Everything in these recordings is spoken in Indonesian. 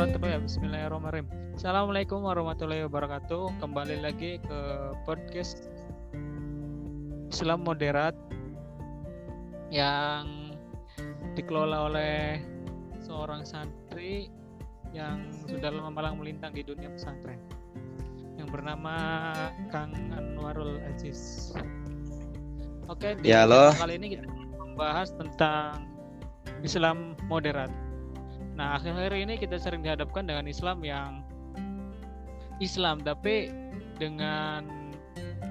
wabarakatuh. Bismillahirrahmanirrahim. Assalamualaikum warahmatullahi wabarakatuh. Kembali lagi ke podcast Islam moderat yang dikelola oleh seorang santri yang sudah lama malang melintang di dunia pesantren yang bernama Kang Anwarul Aziz. Oke, di Ya, kali ini kita membahas tentang Islam moderat. Nah, akhir-akhir ini kita sering dihadapkan dengan Islam yang Islam tapi dengan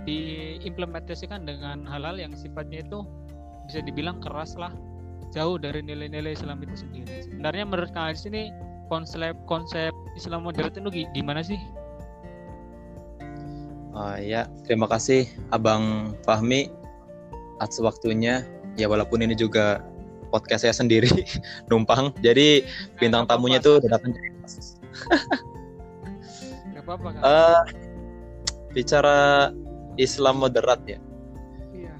diimplementasikan dengan hal-hal yang sifatnya itu bisa dibilang keras lah jauh dari nilai-nilai Islam itu sendiri. Sebenarnya menurut Kang Aziz ini konsep konsep Islam moderat itu gi- gimana sih? Oh ya, terima kasih Abang Fahmi atas waktunya. Ya walaupun ini juga podcast saya sendiri numpang. Jadi bintang Nggak tamunya tuh datang dari nggak apa-apa kan? Eh, bicara Islam moderat ya. iya.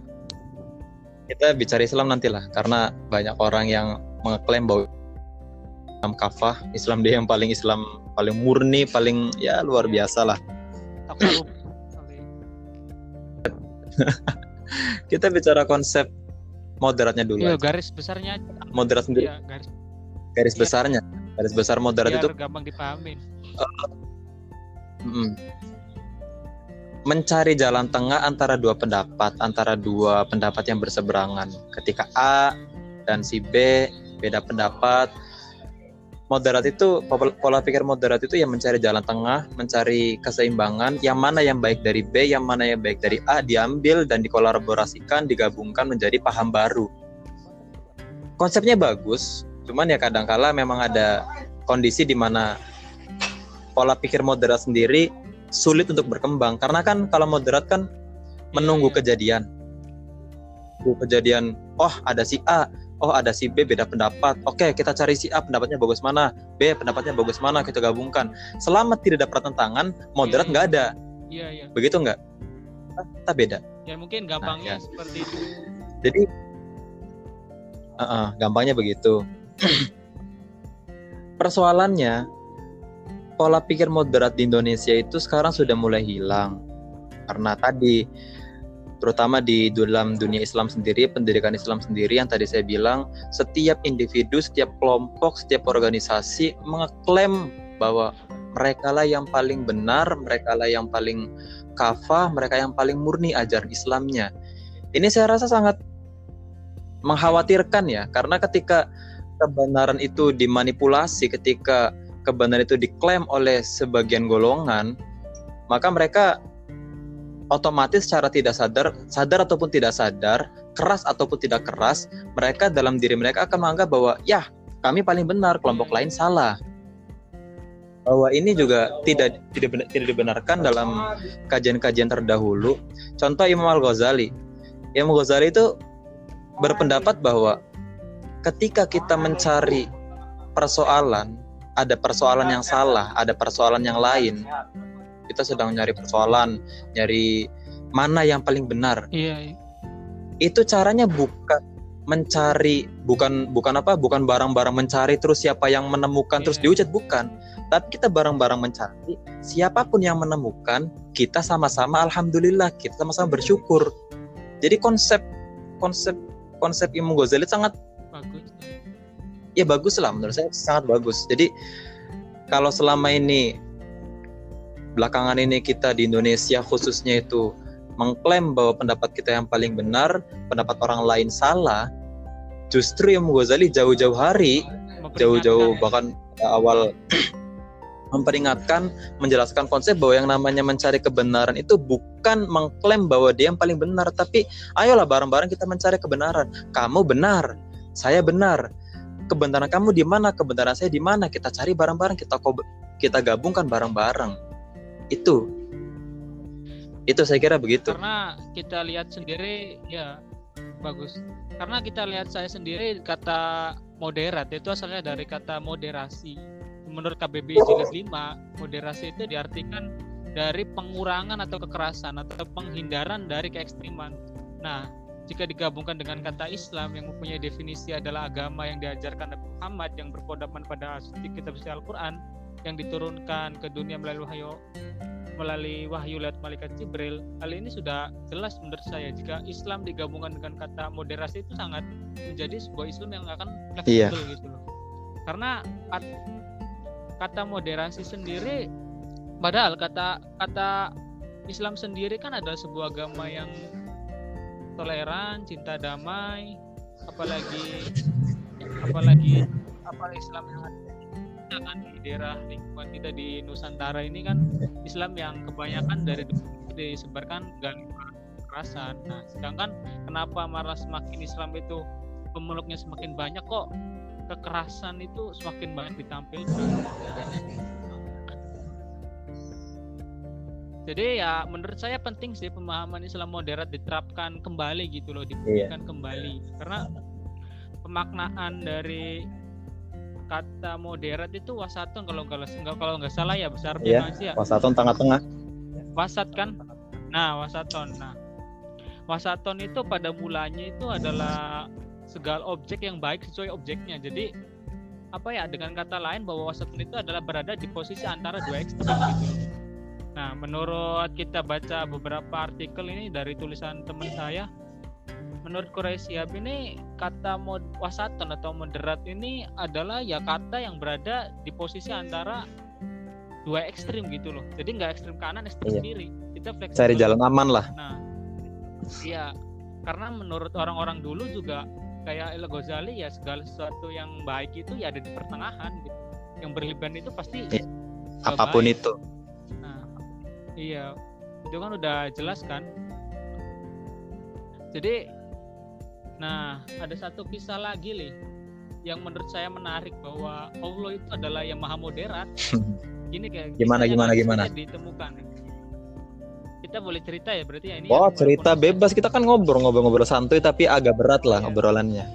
Kita bicara Islam nantilah karena banyak orang yang mengeklaim bahwa Islam kafah, Islam dia yang paling Islam paling murni, paling ya luar Iya. biasa lah. Kita bicara konsep moderatnya dulu. Aja. garis besarnya. Moderat sendiri, Iya, garis garis iya. besarnya. Garis besar moderat biar itu gampang dipahami. Mm. Mencari jalan tengah antara dua pendapat, antara dua pendapat yang berseberangan. Ketika A dan si B beda pendapat, moderat itu pola pikir moderat itu yang mencari jalan tengah, mencari keseimbangan, yang mana yang baik dari B, yang mana yang baik dari A diambil dan dikolaborasikan, digabungkan menjadi paham baru. Konsepnya bagus, cuman ya kadangkala memang ada kondisi di mana pola pikir moderat sendiri sulit untuk berkembang karena kan kalau moderat kan menunggu kejadian kejadian oh ada si A oh ada si B beda pendapat. Oke kita cari si A pendapatnya bagus mana? B pendapatnya bagus mana? Kita gabungkan. Selama tidak ada pertentangan moderat Iya, nggak ada. Iya, iya. begitu nggak? Kita beda. Ya mungkin gampangnya ya. seperti itu. jadi uh -uh, gampangnya begitu. Persoalannya pola pikir moderat di Indonesia itu sekarang sudah mulai hilang. Karena tadi terutama di dalam dunia Islam sendiri pendidikan Islam sendiri yang tadi saya bilang setiap individu setiap kelompok setiap organisasi mengeklaim bahwa mereka lah yang paling benar mereka lah yang paling kafah mereka yang paling murni ajaran Islamnya. Ini saya rasa sangat mengkhawatirkan ya karena ketika kebenaran itu dimanipulasi ketika kebenaran itu diklaim oleh sebagian golongan maka mereka otomatis secara tidak sadar sadar ataupun tidak sadar keras ataupun tidak keras mereka dalam diri mereka akan menganggap bahwa ya kami paling benar kelompok lain salah bahwa ini juga tidak tidak tidak dibenarkan dalam kajian-kajian terdahulu contoh Imam Al Ghazali Imam Ghazali itu berpendapat bahwa ketika kita mencari persoalan, ada persoalan yang salah, ada persoalan yang lain. Kita sedang nyari persoalan, nyari mana yang paling benar. Iya, iya. Itu caranya bukan mencari bukan bukan apa bukan barang-barang mencari terus siapa yang menemukan terus Iya. diucat bukan tapi kita bareng-bareng mencari siapa pun yang menemukan kita sama-sama alhamdulillah kita sama-sama bersyukur jadi konsep konsep konsep Imam Ghazali sangat Bagus. ya bagus lah menurut saya sangat bagus jadi kalau selama ini belakangan ini kita di Indonesia khususnya itu mengklaim bahwa pendapat kita yang paling benar pendapat orang lain salah justru Imam Ghazali jauh-jauh hari jauh-jauh Memperingatkan. bahkan awal memperingatkan menjelaskan konsep bahwa yang namanya mencari kebenaran itu bukan mengklaim bahwa dia yang paling benar tapi ayolah bareng-bareng kita mencari kebenaran. Kamu benar saya benar. Kebenaran kamu di mana kebenaran saya di mana? Kita cari bareng-bareng kita kita gabungkan bareng-bareng itu. Itu saya kira begitu. Karena kita lihat sendiri ya bagus. Karena kita lihat saya sendiri kata moderat itu asalnya dari kata moderasi. Menurut KBBI jilid 5 moderasi itu diartikan dari pengurangan atau kekerasan atau penghindaran dari keekstriman. Nah jika digabungkan dengan kata Islam yang mempunyai definisi adalah agama yang diajarkan Nabi Muhammad yang berpodaman pada suci kitab suci Al-Quran yang diturunkan ke dunia melalui wahyu melalui wahyu lewat malaikat Jibril. Hal ini sudah jelas menurut saya. Jika Islam digabungkan dengan kata moderasi itu sangat menjadi sebuah Islam yang akan fleksibel yeah. gitu loh. Karena kata moderasi sendiri padahal kata kata Islam sendiri kan adalah sebuah agama yang toleran, cinta damai, apalagi apalagi apa Islam yang ada kan di daerah lingkungan kita di Nusantara ini kan Islam yang kebanyakan dari disebarkan gangguan kekerasan. Nah, sedangkan kenapa malah semakin Islam itu pemeluknya semakin banyak kok kekerasan itu semakin banyak ditampilkan. Jadi ya menurut saya penting sih pemahaman Islam moderat diterapkan kembali gitu loh diberikan iya. kembali. Karena pemaknaan dari kata moderat itu wasaton kalau nggak kalau nggak salah ya besar iya, ya? Wasaton tengah-tengah. Wasat kan? Nah wasaton nah wasaton itu pada mulanya itu adalah segala objek yang baik sesuai objeknya. Jadi apa ya dengan kata lain bahwa wasaton itu adalah berada di posisi antara dua ekstrem gitu Nah, menurut kita baca beberapa artikel ini dari tulisan teman saya, menurut Quraisy ini kata mod wasaton atau moderat ini adalah ya kata yang berada di posisi antara dua ekstrim gitu loh. Jadi nggak ekstrim kanan, ekstrim iya. kiri. Kita fleksibel. Cari jalan aman lah. Nah, iya. Karena menurut orang-orang dulu juga kayak El Ghazali ya segala sesuatu yang baik itu ya ada di pertengahan gitu. Yang berlebihan itu pasti ya, apa pun baik. itu Iya, itu kan udah jelas kan. Jadi, nah ada satu kisah lagi nih yang menurut saya menarik bahwa Allah itu adalah yang maha moderat. Gini kayak gimana gimana gimana ditemukan. Kita boleh cerita ya berarti ya ini. Oh cerita bebas kita kan ngobrol-ngobrol-ngobrol santuy tapi agak berat lah ya. obrolannya.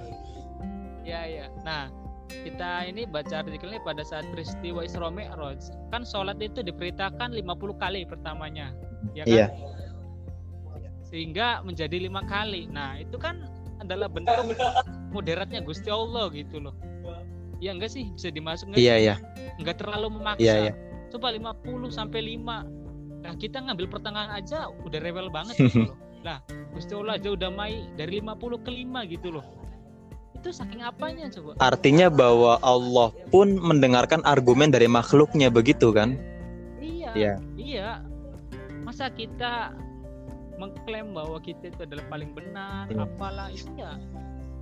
Nah kita ini baca artikelnya pada saat peristiwa Isra Mi'raj. Kan sholat itu diperintahkan 50 kali pertamanya ya kan? Iya. sehingga menjadi lima kali. Nah itu kan adalah bentuk moderatnya Gusti Allah gitu loh. Ya enggak sih? Bisa dimasuk iya iya. Enggak terlalu memaksa. Iya, iya. coba 50 sampai 5 nah kita ngambil pertengahan aja udah rewel banget gitu loh. Lah Gusti Allah aja udah mai dari 50 ke 5 gitu loh itu saking apanya coba? Artinya bahwa Allah pun mendengarkan argumen dari makhluknya begitu kan? Iya. Iya. Iya. Masa kita mengklaim bahwa kita itu adalah paling benar, iya. apalah itu ya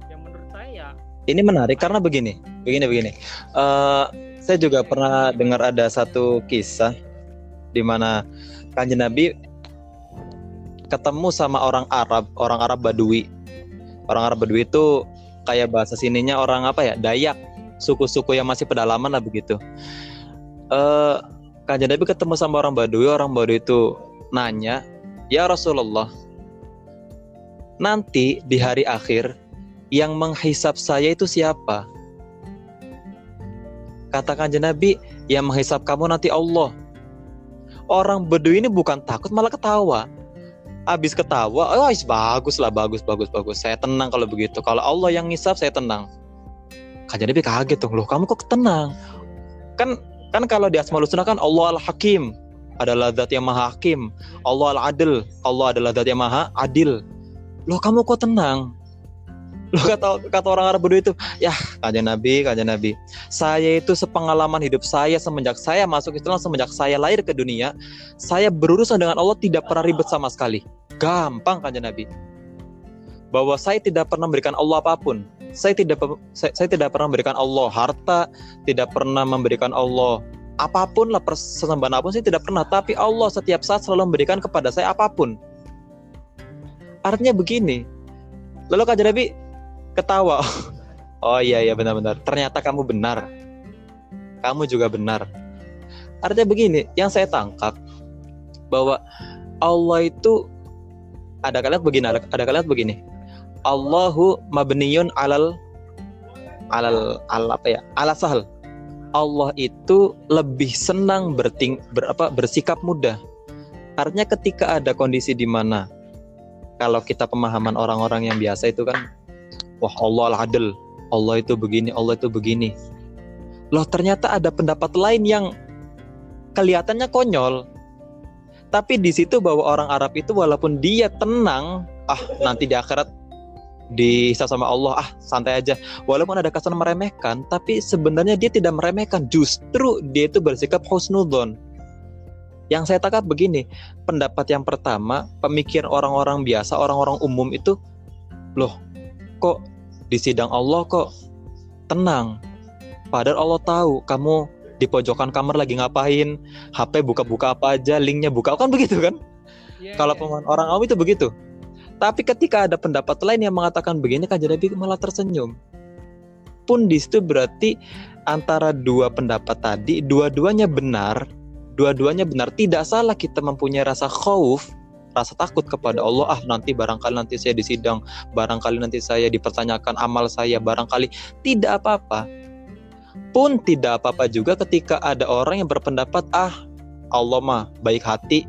yang menurut saya ini menarik karena begini, begini begini. Uh, saya juga pernah dengar ada satu kisah di mana kanjeng Nabi ketemu sama orang Arab, orang Arab Badui. Orang Arab Badui itu kayak bahasa sininya orang apa ya Dayak. Suku-suku yang masih pedalaman lah begitu. Uh, Kanjeng Nabi ketemu sama orang Badui orang Badui itu nanya ya Rasulullah nanti di hari akhir yang menghisap saya itu siapa? Kata Kanjeng Nabi yang menghisap kamu nanti Allah. Orang Badui ini bukan takut malah ketawa abis ketawa oh bagus lah bagus bagus bagus. Saya tenang kalau begitu. Kalau Allah yang ngisap saya tenang. Kan jadi kaget tuh loh kamu kok tenang? Kan kan kalau di asmaul husna kan Allah al hakim adalah zat yang maha hakim. Allah al adil Allah adalah zat yang maha adil. Loh kamu kok tenang Lo kata kata orang Arab Badui itu, ya kajian Nabi, kajian Nabi. Saya itu sepengalaman hidup saya semenjak saya masuk Islam, semenjak saya lahir ke dunia, saya berurusan dengan Allah tidak pernah ribet sama sekali. Gampang kajian Nabi. Bahwa saya tidak pernah memberikan Allah apa pun. Saya tidak saya, saya tidak pernah memberikan Allah harta, tidak pernah memberikan Allah apa pun lah persembahan apa pun saya tidak pernah. Tapi Allah setiap saat selalu memberikan kepada saya apa pun. Artinya begini. Lalu kajian Nabi ketawa. Oh iya iya benar-benar. Ternyata kamu benar. Kamu juga benar. Artinya begini, yang saya tangkap bahwa Allah itu ada kalian begini, ada, ada kalian begini. Allahu mabniyun alal alal al apa ya? Ala sahal. Allah itu lebih senang berting, ber, apa, bersikap mudah. Artinya ketika ada kondisi di mana kalau kita pemahaman orang-orang yang biasa itu kan wah Allah al-adil Allah itu begini Allah itu begini. Loh ternyata ada pendapat lain yang kelihatannya konyol. Tapi di situ bahwa orang Arab itu walaupun dia tenang ah nanti di akhirat dihisab sama Allah ah santai aja. Walaupun ada kesan meremehkan tapi sebenarnya dia tidak meremehkan. Justru dia itu bersikap husnudon yang saya tangkap begini pendapat yang pertama pemikiran orang-orang biasa orang-orang umum itu loh kok di sidang Allah kok tenang padahal Allah tahu kamu di pojokan kamar lagi ngapain HP buka-buka apa aja linknya buka kan begitu kan yeah, kalau yeah. orang awam itu begitu tapi ketika ada pendapat lain yang mengatakan begini kan jadi malah tersenyum. Pun di situ berarti antara dua pendapat tadi dua-duanya benar, dua-duanya benar. Tidak salah kita mempunyai rasa khauf, rasa takut kepada Allah. Ah, nanti barangkali nanti saya disidang, barangkali nanti saya dipertanyakan amal saya, barangkali tidak apa-apa. Pun tidak apa-apa juga ketika ada orang yang berpendapat, ah, Allah mah baik hati.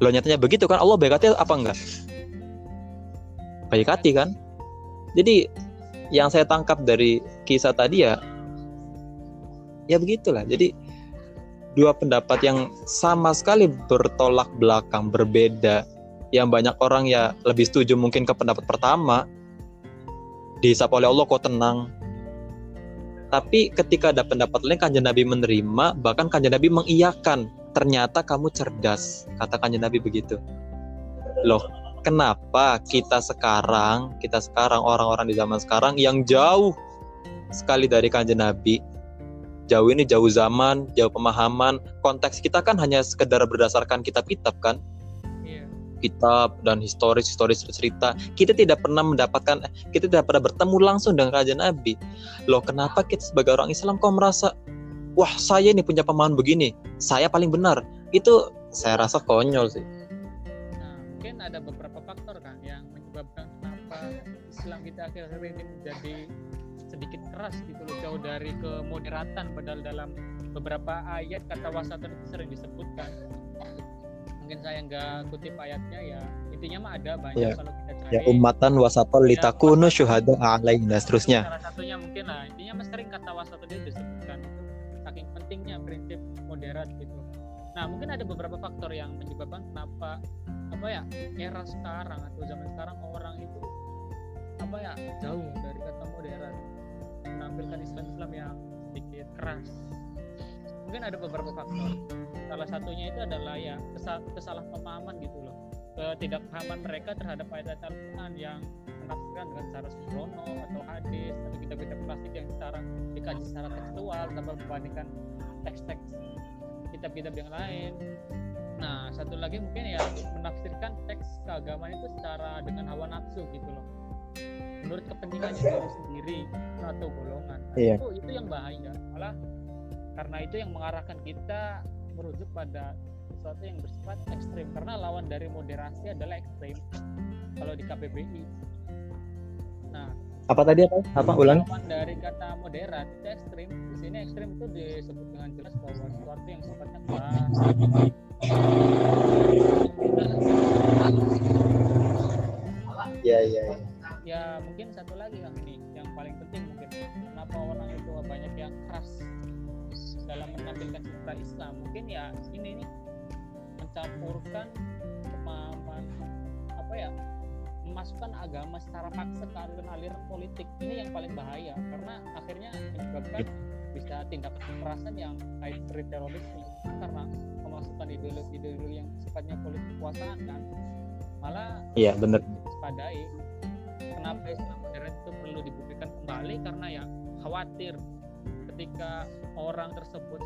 Lo nyatanya begitu kan? Allah baik hati apa enggak? baik hati kan jadi yang saya tangkap dari kisah tadi ya ya begitulah jadi dua pendapat yang sama sekali bertolak belakang berbeda. Yang banyak orang ya lebih setuju mungkin ke pendapat pertama. Dihisap oleh Allah kok tenang. Tapi ketika ada pendapat lain kanjeng Nabi menerima bahkan kanjeng Nabi mengiyakan ternyata kamu cerdas kata kanjeng Nabi begitu. Loh kenapa kita sekarang, kita sekarang orang-orang di zaman sekarang yang jauh sekali dari kanjeng Nabi, jauh ini jauh zaman, jauh pemahaman, konteks kita kan hanya sekedar berdasarkan kitab-kitab kan, iya. kitab dan historis historis cerita kita tidak pernah mendapatkan kita tidak pernah bertemu langsung dengan kanjeng Nabi. Loh kenapa kita sebagai orang Islam kok merasa wah saya ini punya pemahaman begini saya paling benar. Itu saya rasa konyol sih. Mungkin ada beberapa faktor kan yang menyebabkan kenapa Islam kita akhir-akhir ini menjadi sedikit keras gitu loh jauh dari kemoderatan padahal dalam beberapa ayat kata wasat itu sering disebutkan. Mungkin saya nggak kutip ayatnya ya. Intinya mah ada banyak ya. kalau kita cari. ya umatan wasatol ya, litakunu syuhada alaina seterusnya. salah satunya mungkin lah. Intinya mas sering kata wasat itu disebutkan itu saking pentingnya prinsip moderat gitu. Nah mungkin ada beberapa faktor yang menyebabkan kenapa apa ya era sekarang atau zaman sekarang orang itu apa ya jauh dari kata modern menampilkan Islam-Islam yang sedikit keras. Mungkin ada beberapa faktor. Salah satunya itu adalah ya kesal kesalahpahaman gitu loh. Ketidakpahaman mereka terhadap ayat-ayat Al-Quran yang menafsirkan dengan cara sembrono atau hadis atau kitab-kitab klasik yang secara dikaji secara tekstual tanpa membandingkan teks-teks kitab-kitab yang lain. Nah, satu lagi mungkin ya menafsirkan teks keagamaan itu secara dengan hawa nafsu gitu loh. Menurut kepentingan diri sendiri atau golongan. Nah, iya. Itu itu yang bahaya. Malah karena itu yang mengarahkan kita merujuk pada sesuatu yang bersifat ekstrim karena lawan dari moderasi adalah ekstrim kalau di KBBI. Nah, apa tadi apa? Apa ulang? Lawan dari kata moderat itu ekstrim. Di sini ekstrim itu disebut dengan jelas bahwa sesuatu yang sifatnya keras, Ya, ya, ya. Ya mungkin satu lagi yang ini yang paling penting mungkin. Kenapa orang itu banyak yang keras dalam menampilkan citra Islam? Mungkin ya ini nih mencampurkan pemahaman apa ya memasukkan agama secara paksa ke aliran-aliran politik. Ini yang paling bahaya karena akhirnya menyebabkan bisa tindak kekerasan yang seperti terorisme. Karena memasukkan ideologi-ideologi yang sifatnya politik kekuasaan kan malah iya benar padai kenapa Islam modern itu perlu dibuktikan kembali? Karena ya khawatir ketika orang tersebut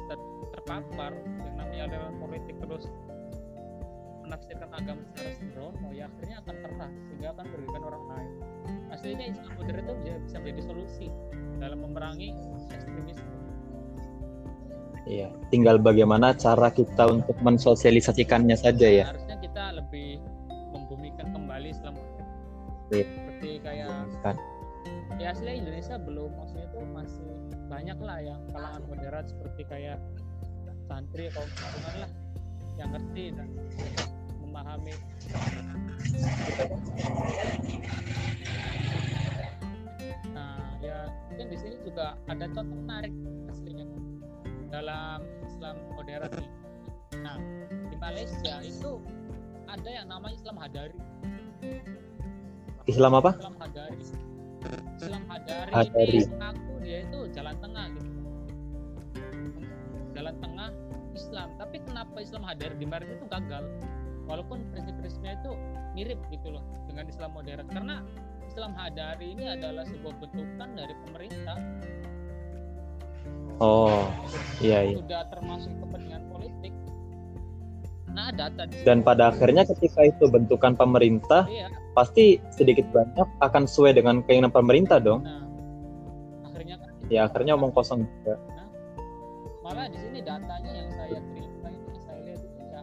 terpapar yang namanya aliran politik terus menafsirkan agama secara sembrono ya akhirnya akan keras sehingga akan merugikan orang lain. Aslinya Islam modern itu bisa menjadi solusi dalam memerangi ekstremisme. Iya, tinggal bagaimana cara kita untuk mensosialisasikannya saja ya. Harusnya kita lebih membumikan kembali Islam iya. Kayak kan. ya asli Indonesia belum maksudnya tuh masih banyak lah yang kalangan moderat seperti kayak santri atau lingkungan lah yang ngerti dan memahami. Nah ya mungkin di sini juga ada contoh menarik aslinya dalam Islam modern nih. Nah di Malaysia itu ada yang namanya Islam Hadari Islam apa? Islam Hadari. Islam Hadari, Hadari. ini mengaku dia itu jalan tengah gitu. Jalan tengah Islam. Tapi kenapa Islam Hadari? Di Malaysia itu gagal. Walaupun prinsip-prinsipnya itu mirip gitu loh dengan Islam modern. Karena Islam Hadari ini adalah sebuah bentukan dari pemerintah. Oh, iya iya. sudah termasuk kepentingan politik. Nah data Dan pada akhirnya ketika itu bentukan pemerintah, iya pasti sedikit banyak akan sesuai dengan keinginan pemerintah dong. nah akhirnya kan? Ya akhirnya omong kosong juga. malah di sini datanya yang saya terima itu saya lihat itu ya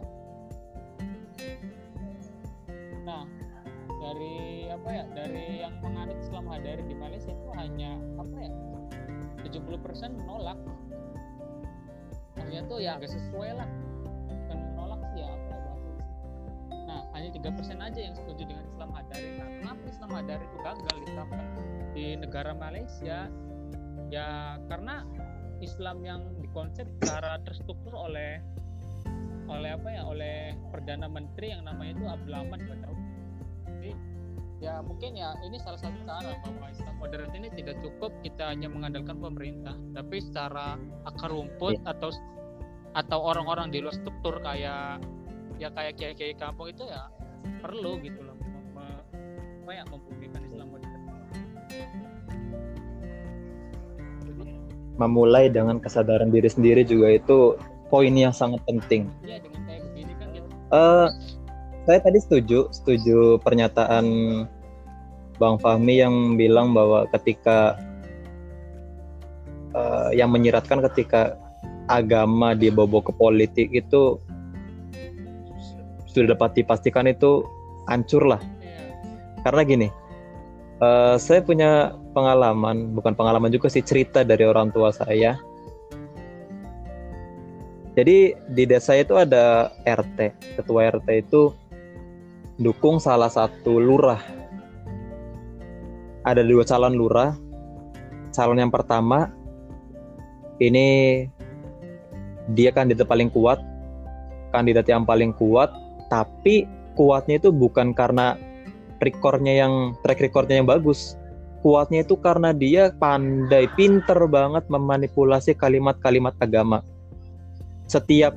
nah dari apa ya? Dari yang menganut Islam Hadari di Malaysia itu hanya apa ya? 70% menolak. Artinya tuh ya agak sesuai lah hanya tiga persen aja yang setuju dengan Islam Hadari. Nah kenapa Islam Hadari itu gagal diterapkan di negara Malaysia? Ya karena Islam yang dikonsep secara terstruktur oleh oleh apa ya oleh perdana menteri yang namanya itu Abdul Ahmad. Jadi ya mungkin ya ini salah satu cara bahwa Islam modern ini tidak cukup kita hanya mengandalkan pemerintah, tapi secara akar rumput atau atau orang-orang di luar struktur kayak ya kayak kiai-kiai kampung itu ya perlu gitu loh apa ya membuktikan Islam modern. Memulai dengan kesadaran diri sendiri juga itu poin yang sangat penting. ya dengan kayak begini kan gitu. Eh, saya tadi setuju, setuju pernyataan Bang Fahmi yang bilang bahwa ketika eh, yang menyiratkan ketika agama dibawa ke politik itu sudah dapat dipastikan itu hancur lah. Iya. Karena gini, eh, saya punya pengalaman, bukan pengalaman juga sih cerita dari orang tua saya. Jadi di desa itu ada RT, ketua RT itu dukung salah satu lurah. Ada dua calon lurah. Calon yang pertama ini dia kandidat paling kuat, kandidat yang paling kuat, tapi kuatnya itu bukan karena rekornya yang track recordnya yang bagus. Kuatnya itu karena dia pandai, pinter banget memanipulasi kalimat-kalimat agama. Setiap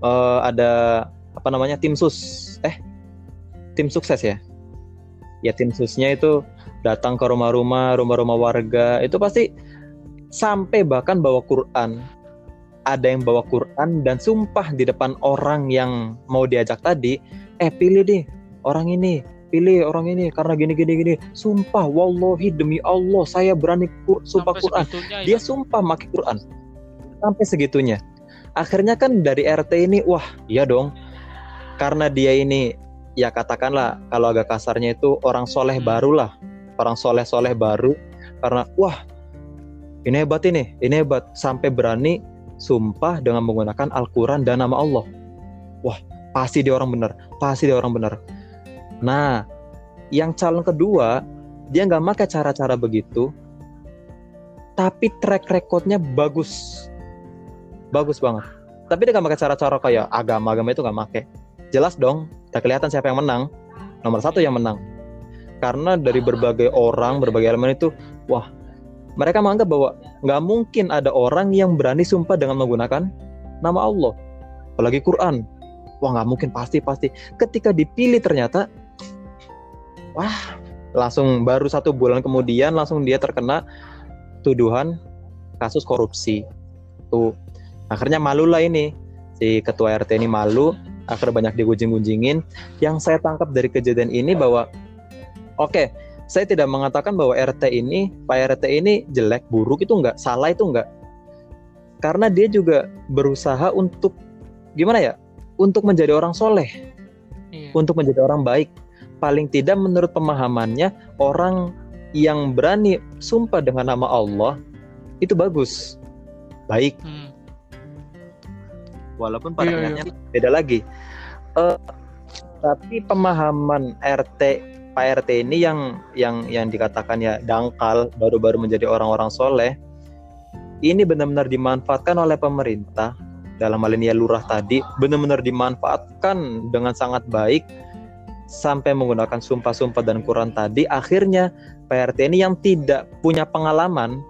eh, ada apa namanya tim sus eh tim sukses ya. Ya tim susnya itu datang ke rumah-rumah rumah-rumah warga itu pasti sampai bahkan bawa Quran ada yang bawa Quran dan sumpah di depan orang yang mau diajak tadi eh pilih deh orang ini pilih orang ini karena gini gini gini. Sumpah wallahi demi Allah saya berani kur- sumpah Sampai Quran. segitunya dia ya. sumpah pakai Quran. Sampai segitunya. Akhirnya kan dari RT ini wah iya dong. Karena dia ini ya katakanlah kalau agak kasarnya itu orang soleh Hmm. baru lah orang soleh soleh baru. Karena wah ini hebat ini ini hebat. Sampai berani sumpah dengan menggunakan Al-Quran dan nama Allah. Wah pasti dia orang benar pasti dia orang benar. Nah yang calon kedua dia nggak pakai cara-cara begitu tapi track recordnya bagus. Bagus banget. Tapi dia nggak pakai cara-cara kayak agama-agama itu nggak pakai. Jelas dong udah kelihatan siapa yang menang. Nomor satu yang menang. Karena dari berbagai orang berbagai elemen itu wah mereka menganggap bahwa nggak mungkin ada orang yang berani sumpah dengan menggunakan nama Allah. Apalagi Quran. Wah nggak mungkin. Pasti pasti. Ketika dipilih ternyata wah langsung baru satu bulan kemudian langsung dia terkena tuduhan kasus korupsi. Tuh akhirnya malu lah ini. Si ketua RT ini malu akhirnya banyak digunjing-gunjingin. Yang saya tangkap dari kejadian ini bahwa oke saya tidak mengatakan bahwa RT ini Pak RT ini jelek buruk itu enggak. Salah itu enggak. Karena dia juga berusaha untuk gimana ya untuk menjadi orang soleh. Iya. untuk menjadi orang baik. Paling tidak menurut pemahamannya orang yang berani sumpah dengan nama Allah itu bagus. Baik. Hmm. walaupun pada Iya, iya. beda lagi. Eh, tapi pemahaman RT Pak RT ini yang yang yang dikatakan ya dangkal baru-baru menjadi orang-orang soleh ini benar-benar dimanfaatkan oleh pemerintah. Dalam hal ini ya lurah tadi benar-benar dimanfaatkan dengan sangat baik sampai menggunakan sumpah-sumpah dan Quran tadi. Akhirnya Pak RT ini yang tidak punya pengalaman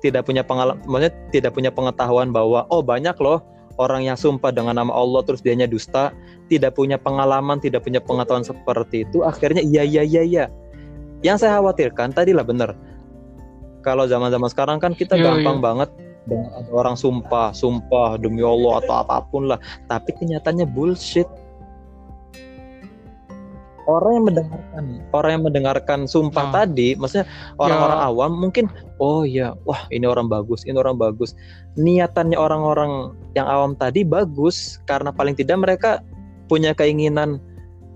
tidak punya pengalaman tidak punya pengetahuan bahwa oh banyak loh orang yang sumpah dengan nama Allah terus dianya dusta, tidak punya pengalaman, tidak punya pengetahuan seperti itu, akhirnya iya iya iya iya. Yang saya khawatirkan tadi lah benar. Kalau zaman-zaman sekarang kan kita Iya, gampang iya. banget ada orang sumpah, sumpah demi Allah atau apa pun lah, tapi kenyataannya bullshit. Orang yang mendengarkan, orang yang mendengarkan sumpah Nah. tadi, maksudnya orang-orang Ya. awam mungkin, oh ya, wah ini orang bagus, ini orang bagus. Niatannya orang-orang yang awam tadi bagus karena paling tidak mereka punya keinginan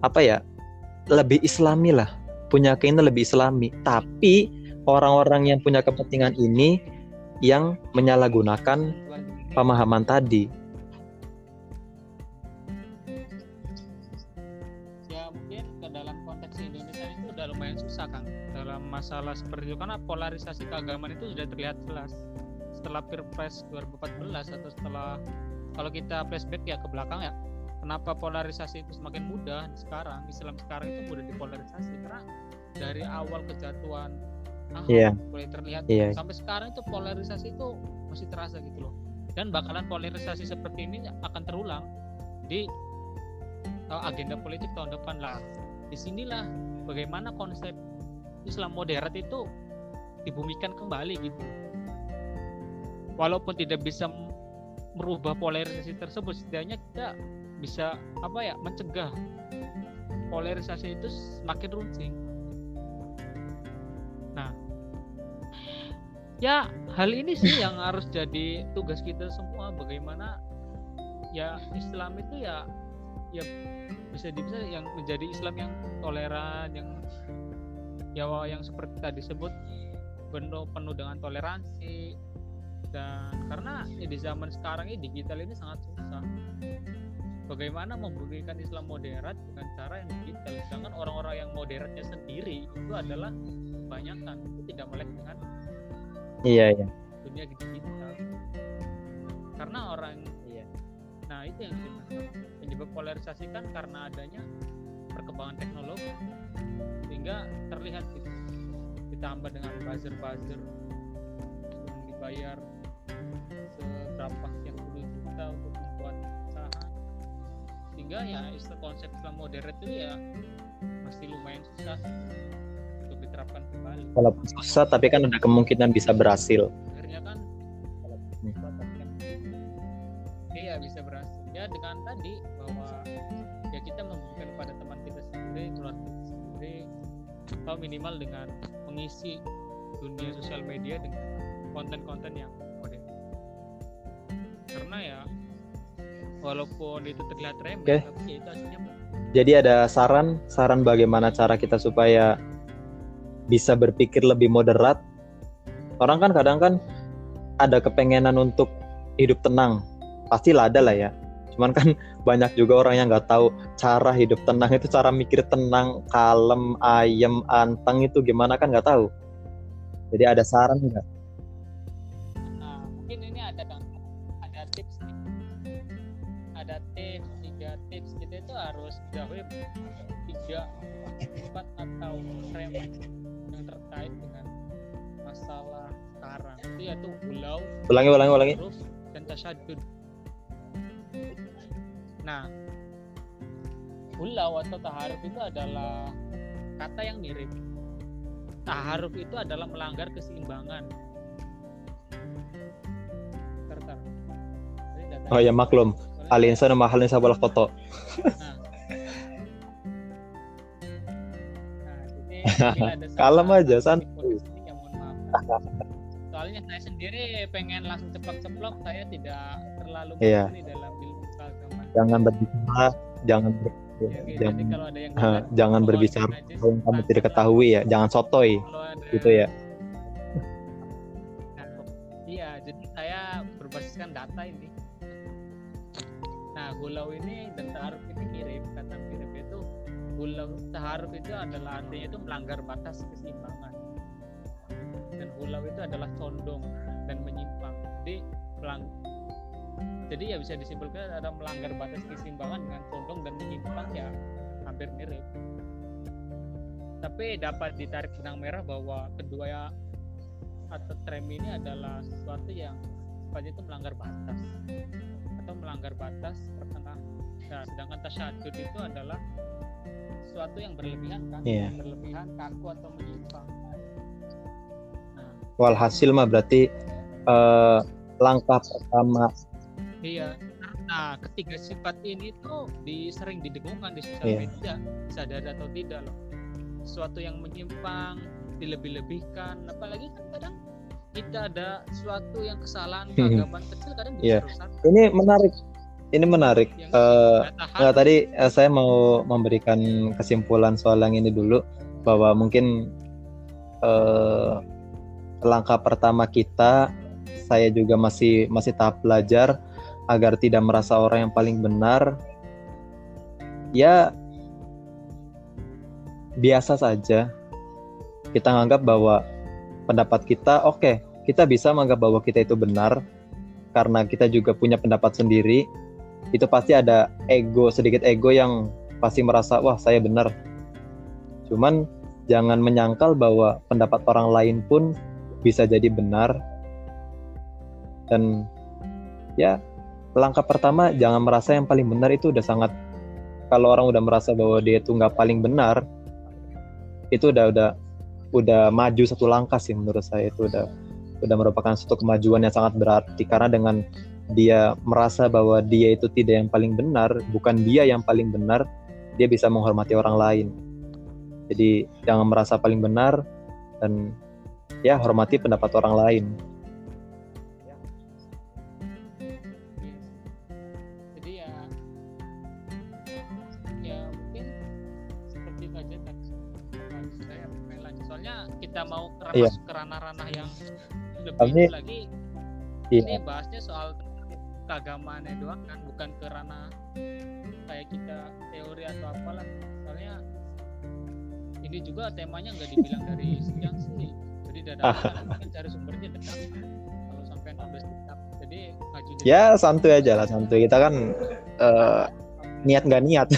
apa ya lebih islami lah. Punya keinginan lebih islami. Tapi orang-orang yang punya kepentingan ini yang menyalahgunakan pemahaman tadi dalam konteks Indonesia itu udah lumayan susah kang dalam masalah seperti itu karena polarisasi keagamaan itu sudah terlihat jelas setelah Pilpres 2014 atau setelah kalau kita flashback ya ke belakang ya kenapa polarisasi itu semakin mudah sekarang Islam sekarang itu mudah dipolarisasi karena dari awal kejatuhan Ahok Iya. mulai terlihat Iya. sampai sekarang itu polarisasi itu masih terasa gitu loh dan bakalan polarisasi seperti ini akan terulang di uh, agenda politik tahun depan lah. Di sinilah bagaimana konsep Islam moderat itu dibumikan kembali gitu. Walaupun tidak bisa merubah polarisasi tersebut, setidaknya kita bisa apa ya mencegah polarisasi itu semakin runcing. Nah, ya hal ini sih yang harus jadi tugas kita semua bagaimana ya Islam itu ya ya bisa bisa yang menjadi Islam yang toleran yang ya yang seperti tadi sebut penuh penuh dengan toleransi. Dan karena ya di zaman sekarang ini digital ini sangat susah. Bagaimana membuktikan Islam moderat dengan cara yang digital? Sedangkan orang-orang yang moderatnya sendiri itu adalah kebanyakan itu tidak melek dengan iya iya. dunia digital. Karena orang Iya. nah itu yang dimaksud penyebab polarisasi kan karena adanya perkembangan teknologi. Sehingga terlihat gitu ditambah dengan buzzer-buzzer yang dibayar seberapa sekian puluh juta untuk membuat usaha. Sehingga ya istilah konsep Islam modern itu ya masih lumayan susah untuk diterapkan kembali. Walaupun susah tapi kan ada kemungkinan bisa berhasil. Akhirnya kan dengan tadi bahwa ya kita memberikan kepada teman kita sendiri keluarga kita sendiri atau minimal dengan mengisi dunia sosial media dengan konten-konten yang modern karena ya walaupun itu terlihat remeh Oke. tapi ya itu aslinya jadi ada saran saran bagaimana cara kita supaya bisa berpikir lebih moderat? Orang kan kadang kan ada kepengenan untuk hidup tenang. Pastilah ada lah ya cuman kan banyak juga orang yang nggak tahu cara hidup tenang itu cara mikir tenang kalem ayem anteng itu gimana kan nggak tahu jadi ada saran nggak Nah, mungkin ini ada ada tips nih. Ada tips, tiga tips kita itu harus jauhi tiga empat atau frame yang terkait dengan masalah sekarang. Itu yaitu pulau, ulangi ulangi ulangi huruf, dan tasyadud. Nah, pulau atau taharuf itu adalah kata yang mirip. Taharuf itu adalah melanggar keseimbangan. Data- oh ya maklum Soalnya- al insanu ma halin sabalah foto Nah. Nah, Kalem aja, maaf. Soalnya saya sendiri pengen langsung ceplok-ceplok, saya tidak terlalu Iya. mengerti dalam. Jangan berbicara jangan ber- Ya, jangan kalau ada yang jangan berbicara hal yang kamu tidak ketahui ya jangan sotoy Kalau ada- gitu ya. Nah, iya, jadi saya berbasiskan data ini. Nah, gulau ini dan taruh ini mirip, kata mirip itu hula taharuf itu adalah artinya itu melanggar batas keseimbangan. Dan hulau itu adalah condong dan menyimpang. Jadi melang jadi ya bisa disimpulkan ada melanggar batas keseimbangan dengan condong dan menyimpang ya. Hampir mirip. Tapi dapat ditarik benang merah bahwa kedua ya atau trem ini adalah sesuatu yang sifatnya itu melanggar batas. Atau melanggar batas pertengah nah, sedangkan tasyadud itu adalah sesuatu yang berlebihan kan? Yang berlebihan kaku atau menyimpang. Nah walhasil mah berarti eh, langkah pertama iya. Nah ketiga sifat ini tuh di, sering didengungkan di sosial Iya. media sadar atau tidak loh. Sesuatu yang menyimpang dilebih-lebihkan apalagi kan kadang kita ada sesuatu yang kesalahan keagamaan kecil kadang Iya. bisa rusak. Ini menarik. Ini menarik. Yang tahan. Nggak, tadi eh, saya mau memberikan kesimpulan soal yang ini dulu bahwa mungkin eh, langkah pertama kita saya juga masih masih tahap belajar agar tidak merasa orang yang paling benar ya biasa saja. Kita menganggap bahwa pendapat kita oke kita bisa menganggap bahwa kita itu benar karena kita juga punya pendapat sendiri. Itu pasti ada ego sedikit ego yang pasti merasa wah saya benar. Cuman jangan menyangkal bahwa pendapat orang lain pun bisa jadi benar. Dan ya langkah pertama jangan merasa yang paling benar itu udah sangat kalau orang udah merasa bahwa dia itu nggak paling benar itu udah udah udah maju satu langkah sih menurut saya itu udah udah merupakan suatu kemajuan yang sangat berarti karena dengan dia merasa bahwa dia itu tidak yang paling benar, bukan dia yang paling benar, dia bisa menghormati orang lain. Jadi jangan merasa paling benar dan ya hormati pendapat orang lain. Soalnya kita mau Iya. masuk ke ranah-ranah yang lebih Tapi- itu lagi ini Iya. bahasnya soal keagamaannya doang kan bukan ke ranah kayak kita teori atau apalah soalnya ini juga temanya nggak dibilang dari sekian sih jadi dadakan mungkin cari sumbernya dadakan kalau sampai 16 kitab jadi maju Ya santuy aja lah santuy. Kita kan eh, niat nggak niat,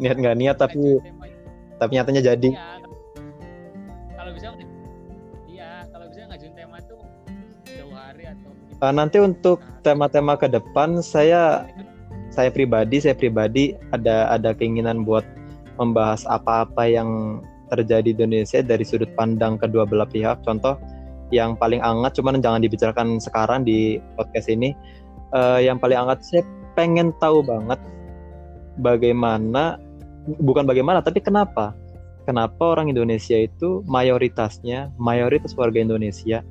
niat nggak niat tapi tapi nyatanya jadi. Iya. Eh, nanti untuk tema-tema ke depan saya saya pribadi saya pribadi ada ada keinginan buat membahas apa-apa yang terjadi di Indonesia dari sudut pandang kedua belah pihak. Contoh yang paling hangat, cuman jangan dibicarakan sekarang di podcast ini. Eh, yang paling hangat saya pengen tahu banget bagaimana, bukan bagaimana, tapi kenapa? Kenapa orang Indonesia itu mayoritasnya, mayoritas warga Indonesia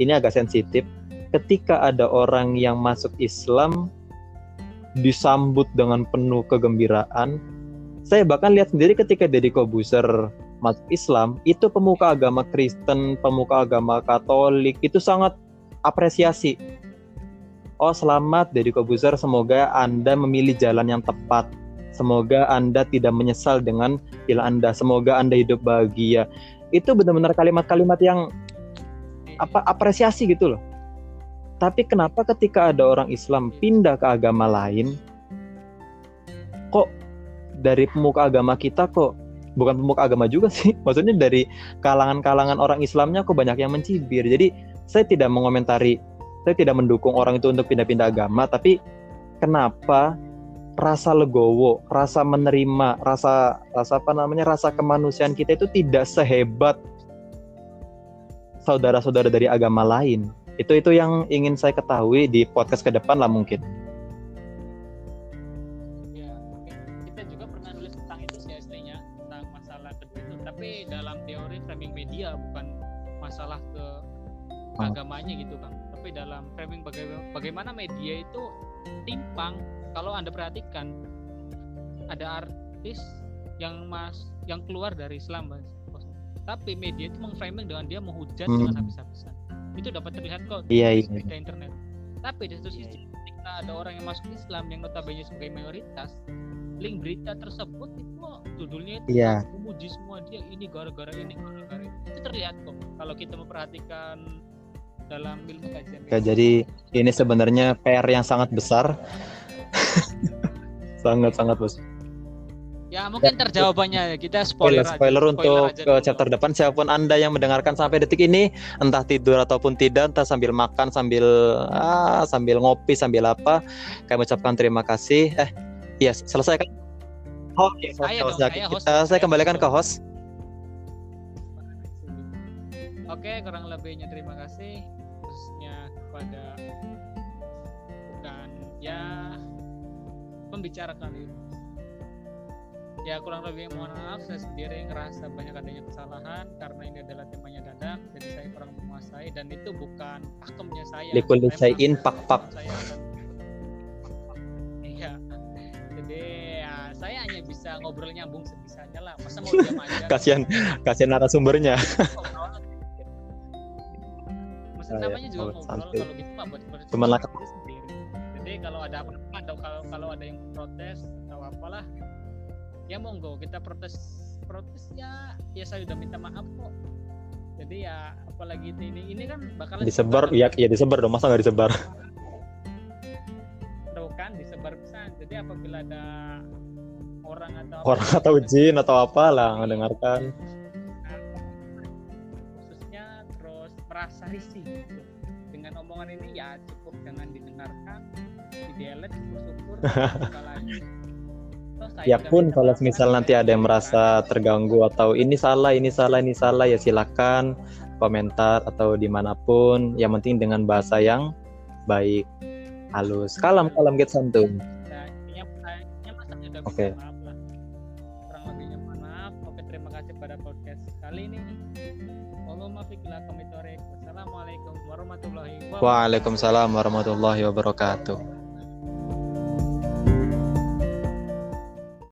ini agak sensitif. Ketika ada orang yang masuk Islam disambut dengan penuh kegembiraan. Saya bahkan lihat sendiri ketika Deddy Kobuser masuk Islam, itu pemuka agama Kristen, pemuka agama Katolik itu sangat apresiasi. Oh selamat Deddy Kobuser, semoga Anda memilih jalan yang tepat. Semoga Anda tidak menyesal dengan pilihan Anda. Semoga Anda hidup bahagia. Itu benar-benar kalimat-kalimat yang apa apresiasi gitu loh. Tapi kenapa ketika ada orang Islam pindah ke agama lain, kok dari pemuka agama kita kok bukan pemuka agama juga sih, maksudnya dari kalangan-kalangan orang Islamnya kok banyak yang mencibir. Jadi saya tidak mengomentari, saya tidak mendukung orang itu untuk pindah-pindah agama, tapi kenapa rasa legowo, rasa menerima, rasa rasa apa namanya, rasa kemanusiaan kita itu tidak sehebat saudara-saudara dari agama lain. Itu itu yang ingin saya ketahui di podcast ke depan lah mungkin. Ya, kita juga pernah nulis tentang itu sih aslinya tentang masalah kedua itu. Tapi dalam teori framing media bukan masalah ke Oh. agamanya gitu bang. Tapi dalam framing baga- bagaimana media itu timpang. Kalau anda perhatikan ada artis yang mas yang keluar dari Islam Mas. Tapi media itu mengframing dengan dia menghujat Hmm. dengan habis-habisan. Itu dapat terlihat kok Iya, di iya. berita internet. Tapi di satu sisi ketika ada orang yang masuk Islam yang notabene sebagai mayoritas, link berita tersebut itu judulnya itu Iya. memuji semua dia ini gara-gara ini gara-gara ini. Itu terlihat kok kalau kita memperhatikan dalam ilmu kajian. Oke, jadi ini sebenarnya PR yang sangat besar. Sangat-sangat besar. Ya mungkin terjawabannya ya kita spoiler, Spoiler, spoiler aja. untuk ke dulu. chapter depan siapa pun Anda yang mendengarkan sampai detik ini entah tidur ataupun tidak, entah sambil makan, sambil ah, sambil ngopi, sambil apa, kami ucapkan terima kasih. Eh, iya, selesai kan? Oh, Saya dong, host, host. saya host. Kita- saya kembalikan ke host. Oke, kurang lebihnya terima kasih khususnya kepada bukan ya pembicara kali ini. Ya kurang lebih mohon maaf saya sendiri ngerasa banyak adanya kesalahan karena ini adalah temanya dadak jadi saya kurang menguasai dan itu bukan pakemnya saya. Likulli Saya pak-pak. saya akan- Iya. Jadi ya saya hanya bisa ngobrol nyambung sebisanya lah. Masa mau diam aja? Kasihan, kasihan narasumbernya. Maksud Ah, ya, namanya juga oh, ngobrol kalau gitu mah buat lah- diri sendiri. Jadi kalau ada apa atau kalau kalau ada yang protes atau apalah ya monggo kita protes protes ya ya saya udah minta maaf kok. Jadi ya apalagi ini ini kan bakalan Disebar, ya, ya disebar dong, masa nggak disebar? Tuh kan disebar pesan. Jadi apabila ada orang atau Orang atau jin atau apalah mendengarkan. khususnya terus merasa risih gitu. dengan omongan ini ya cukup jangan didengarkan di delete lagi Terus saya Ya pun kalau misal nanti ada yang merasa terganggu atau ini salah, ini salah, ini salah ya silakan komentar atau di mana pun. Yang penting dengan bahasa yang baik, halus, kalem, kalem get santun. udah Oke. minta maaf lah kurang lebihnya mohon maaf oke terima kasih pada podcast kali ini Wassalamualaikum warahmatullahi wabarakatuh Waalaikumsalam warahmatullahi wabarakatuh.